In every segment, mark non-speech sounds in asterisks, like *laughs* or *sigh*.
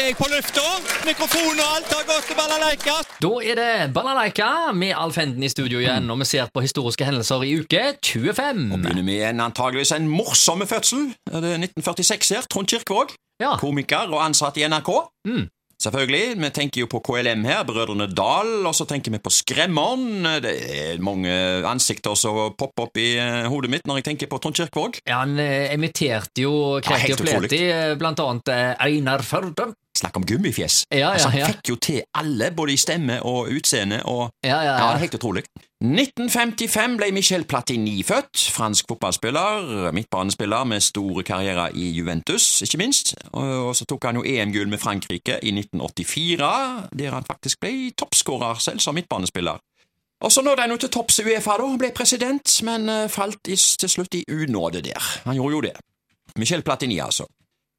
er jeg på lufta. Mikrofon og alt har gått til balalaika. Da er det Balalaika med Alf Henden i studio igjen, og vi ser på historiske hendelser i uke 25. Og Begynner med en antageligvis en morsomme fødsel. Det er 1946 her. Trond Kirkvaag. Ja. Komiker og ansatt i NRK. Mm. Selvfølgelig. Vi tenker jo på KLM her, Brødrene Dal, og så tenker vi på Skremmeren. Det er mange ansikter som popper opp i eh, hodet mitt når jeg tenker på Trond Kirkvaag. Ja, Han emitterte jo Ja, Kreti ja, og Pleti, eh, blant annet eh, Einar Førde. Snakk om gummifjes. Ja, ja, altså, han fikk jo til alle, både i stemme og utseende. og Ja, ja, Ja, det helt utrolig. 1955 ble Michel Platini født. Fransk fotballspiller, midtbanespiller med store karrierer i Juventus, ikke minst. Og og så tok han jo EM-gull med Frankrike i 1984, der han faktisk ble toppskårer selv som midtbanespiller. Og så nådde han jo til topps i Uefa, da, ble president, men eh, falt til slutt i unåde der. Han gjorde jo det. Michel Platini, altså.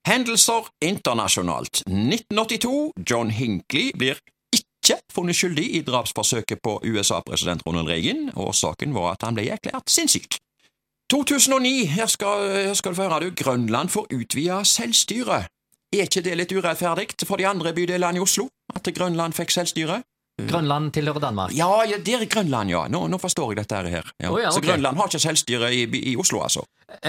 Hendelser internasjonalt. 1982. John Hinckley blir ikke funnet skyldig i drapsforsøket på USA-president Ronald Reagan. Årsaken var at han ble erklært sinnssyk. 2009. Her skal, her skal du få høre, du. Grønland får utvida selvstyre. Er ikke det litt urettferdig for de andre bydelene i Oslo, at Grønland fikk selvstyre? Grønland tilhører Danmark. Ja, ja det er Grønland, ja. Nå, nå forstår jeg dette her. Ja. Oh, ja, Så. Grønland har ikke selvstyre i, i Oslo, altså. *laughs*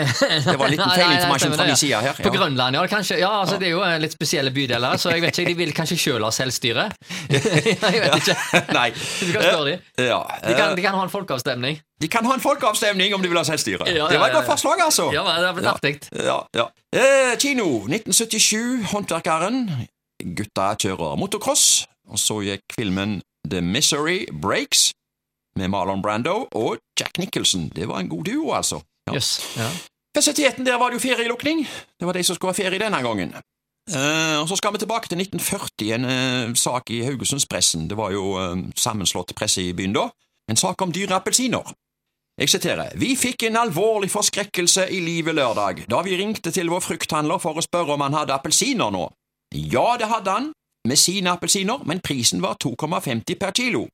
Det var nei, feilinformasjon fra min side her. På Grønland, ja. Kanskje, ja altså, det er jo eh, litt spesielle bydeler, så jeg vet ikke, de vil kanskje sjøl ha selvstyre? *laughs* *laughs* jeg vet ikke. Nei. Spørre de. Ja. Kan, de kan ha en folkeavstemning. De kan ha en folkeavstemning om de vil ha selvstyre. Ja, det var et godt forslag, altså. Ja, det har blitt artig. Ja, ja. Eh, kino 1977, Håndverkeren. Gutta kjører motocross. Og så gikk filmen The Misery Breaks med Marlon Brando og Jack Nicholson. Det var en god duo, altså. Ja. Yes, Ja. Festiviteten der var det jo ferielukning. Det var de som skulle ha ferie denne gangen. Uh, og Så skal vi tilbake til 1940, en uh, sak i Haugesundspressen. Det var jo uh, sammenslått presse i byen da. En sak om dyre appelsiner. Jeg siterer. Vi fikk en alvorlig forskrekkelse i livet lørdag da vi ringte til vår frukthandler for å spørre om han hadde appelsiner nå. Ja, det hadde han, med sine appelsiner, men prisen var 2,50 per kilo.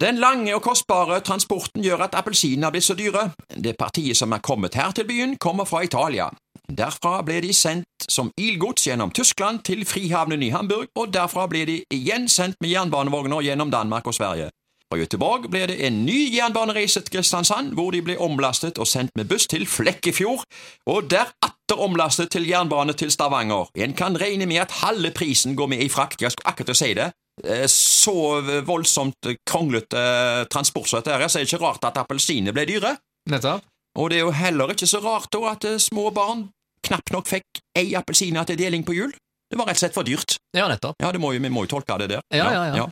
Den lange og kostbare transporten gjør at appelsinene blir så dyre. Det partiet som er kommet her til byen, kommer fra Italia. Derfra ble de sendt som ilgods gjennom Tyskland til frihavnen i Hamburg, og derfra ble de igjen sendt med jernbanevogner gjennom Danmark og Sverige. Fra Göteborg ble det en ny jernbanereise til Kristiansand, hvor de ble omlastet og sendt med buss til Flekkefjord, og deretter omlastet til jernbane til Stavanger. En kan regne med at halve prisen går med i frakt, jeg skulle akkurat si det. Eh, Så voldsomt kronglete eh, transport som dette er, så er det ikke rart at appelsiner ble dyre. Nettopp. Og det er jo heller ikke så rart da at eh, små barn knapt nok fikk ei appelsiner til deling på jul. Det var rett og slett for dyrt. Ja, nettopp. Ja, det må jo, vi må jo tolke det der. Ja, ja, ja. Ja,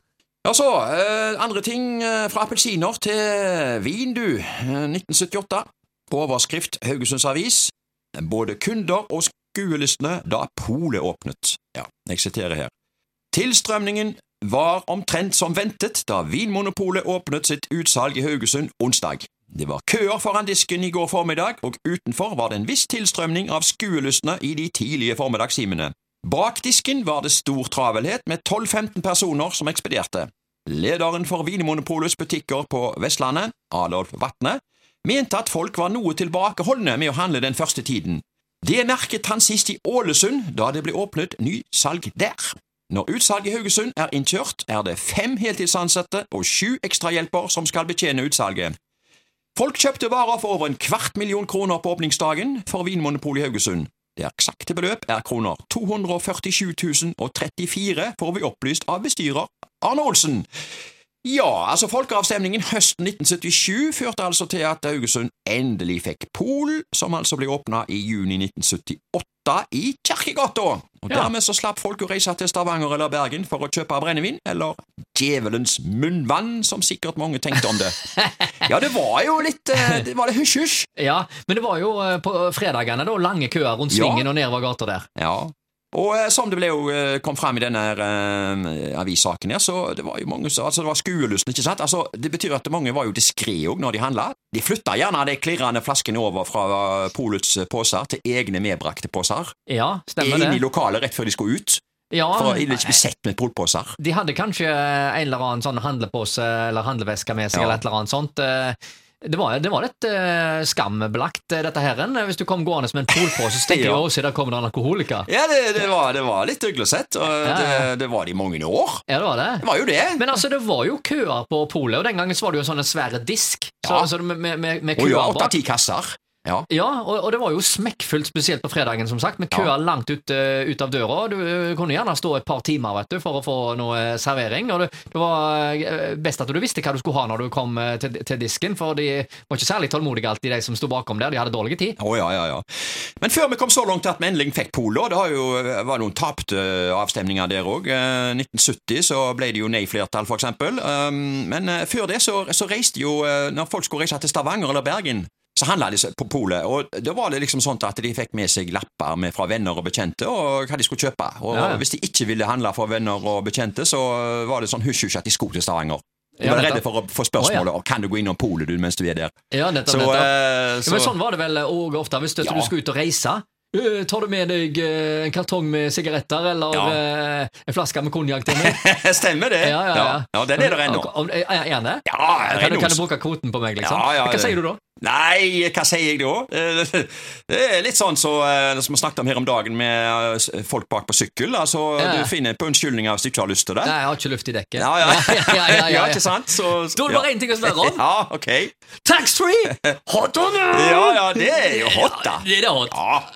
så, eh, andre ting eh, fra appelsiner til vin, du. Eh, 1978. Overskrift Haugesunds Avis. Både kunder og skuelystne da polet åpnet. Ja, jeg siterer her. Tilstrømningen var omtrent som ventet da Vinmonopolet åpnet sitt utsalg i Haugesund onsdag. Det var køer foran disken i går formiddag, og utenfor var det en viss tilstrømning av skuelystne i de tidlige formiddagstimene. Bak disken var det stor travelhet med 12–15 personer som ekspederte. Lederen for Vinmonopolets butikker på Vestlandet, Adolf Vatne, mente at folk var noe tilbakeholdne med å handle den første tiden. Det merket han sist i Ålesund, da det ble åpnet ny salg der. Når utsalget i Haugesund er innkjørt, er det fem heltidsansatte og sju ekstrahjelper som skal betjene utsalget. Folk kjøpte varer for over en kvart million kroner på åpningsdagen for Vinmonopolet i Haugesund. Det eksakte beløp er kroner 247 034, får vi opplyst av bestyrer Arne Olsen. Ja, altså folkeavstemningen høsten 1977 førte altså til at Haugesund endelig fikk Pol, som altså ble åpna i juni 1978 i Kjerkegata. Og Ja. Dermed så slapp folk å reise til Stavanger eller Bergen for å kjøpe brennevin, eller djevelens munnvann, som sikkert mange tenkte om det. *laughs* Ja, det var jo litt eh, Det var hysj-hysj. Ja, men det var jo eh, på fredagene da, lange køer rundt Ja. svingen og nedover gata der. Ja. Og eh, som det ble jo eh, kom frem i denne eh, avissaken her, så det var jo mange som Altså, det var skuelysten, ikke sant? Altså, Det betyr at mange var jo diskré òg når de handla. De flytta gjerne de klirrende flaskene over fra Polets eh, poser til egne medbrakte poser. Ja, stemmer Inn i lokalet rett før de skulle ut, Ja, for å ikke bli sett med polposer. de hadde kanskje en eller annen sånn handlepose eller handleveske med seg, Ja. eller et eller annet sånt. Eh, Det var, det var litt uh, skambelagt, eh, dette her. Hvis du kom gående med en polpose, så tenker *laughs* Ja. du også der kommer det en alkoholiker. Ja, det, det, var, det var litt uglesett, og Ja, ja. det, det var det i mange år. Ja, det var det. Det var jo det. Men altså, det var jo køer på polet, og den gangen så var det jo en sånn svære disk så, Ja. så det med, med, med Og køer ja, bak. åtte-ti kasser. Ja. Ja, og, og det var jo smekkfullt, spesielt på fredagen, som sagt, med køer langt ut, eh, ut av døra. Du eh, kunne gjerne stå et par timer vet du, for å få noe eh, servering, og det, det var best at du visste hva du skulle ha når du kom til, til disken, for de var ikke særlig tålmodige alltid, de som sto bakom der. De hadde dårlig tid. Å, ja, ja, ja. Men før vi kom så langt at vi endelig fikk polo, det har jo, var noen tapte avstemninger der òg. 1970 så ble det jo nei-flertall, eksempel. Um, Men før det så, så reiste jo Når folk skulle reise til Stavanger eller Bergen, så handla de på polet, og da var det liksom sånn at de fikk med seg lapper med fra venner og bekjente og hva de skulle kjøpe. Og Ja, ja. hvis de ikke ville handle fra venner og bekjente, så var det sånn hysj-hysj at de skulle til Stavanger. De Ja, var ja, redde for å få spørsmålet om kan du gå innom polet du mens du er der. Ja, nettopp, Så, nettopp. eh, Ja, Men sånn var det vel òg ofte, hvis du, Ja. du skulle ut og reise. Eh, Tar du med deg eh, en kartong med sigaretter eller Ja. eh, en flaske med konjakk til *laughs* meg? Stemmer det. Ja, ja, ja. ja den er der ennå. Er den det? Ja, Kan du, kan du bruke kvoten på meg, liksom? Ja, ja, Hva sier du da? Nei, hva sier jeg da? *laughs* Det er litt sånn så, som vi snakket om her om dagen med folk bak på sykkel. Altså, Ja. Du finner på unnskyldninger hvis du ikke har lyst til det. Nei, jeg har ikke luft i dekket. Ja, ja. *laughs* ja, ja, ja, ja, ja. ikke sant? Så, Da er det bare én ting å spørre om. Ja, ok. Taxfree! Hot or no? Ja, ja, det er jo hot, da. Det er det hot. Ja,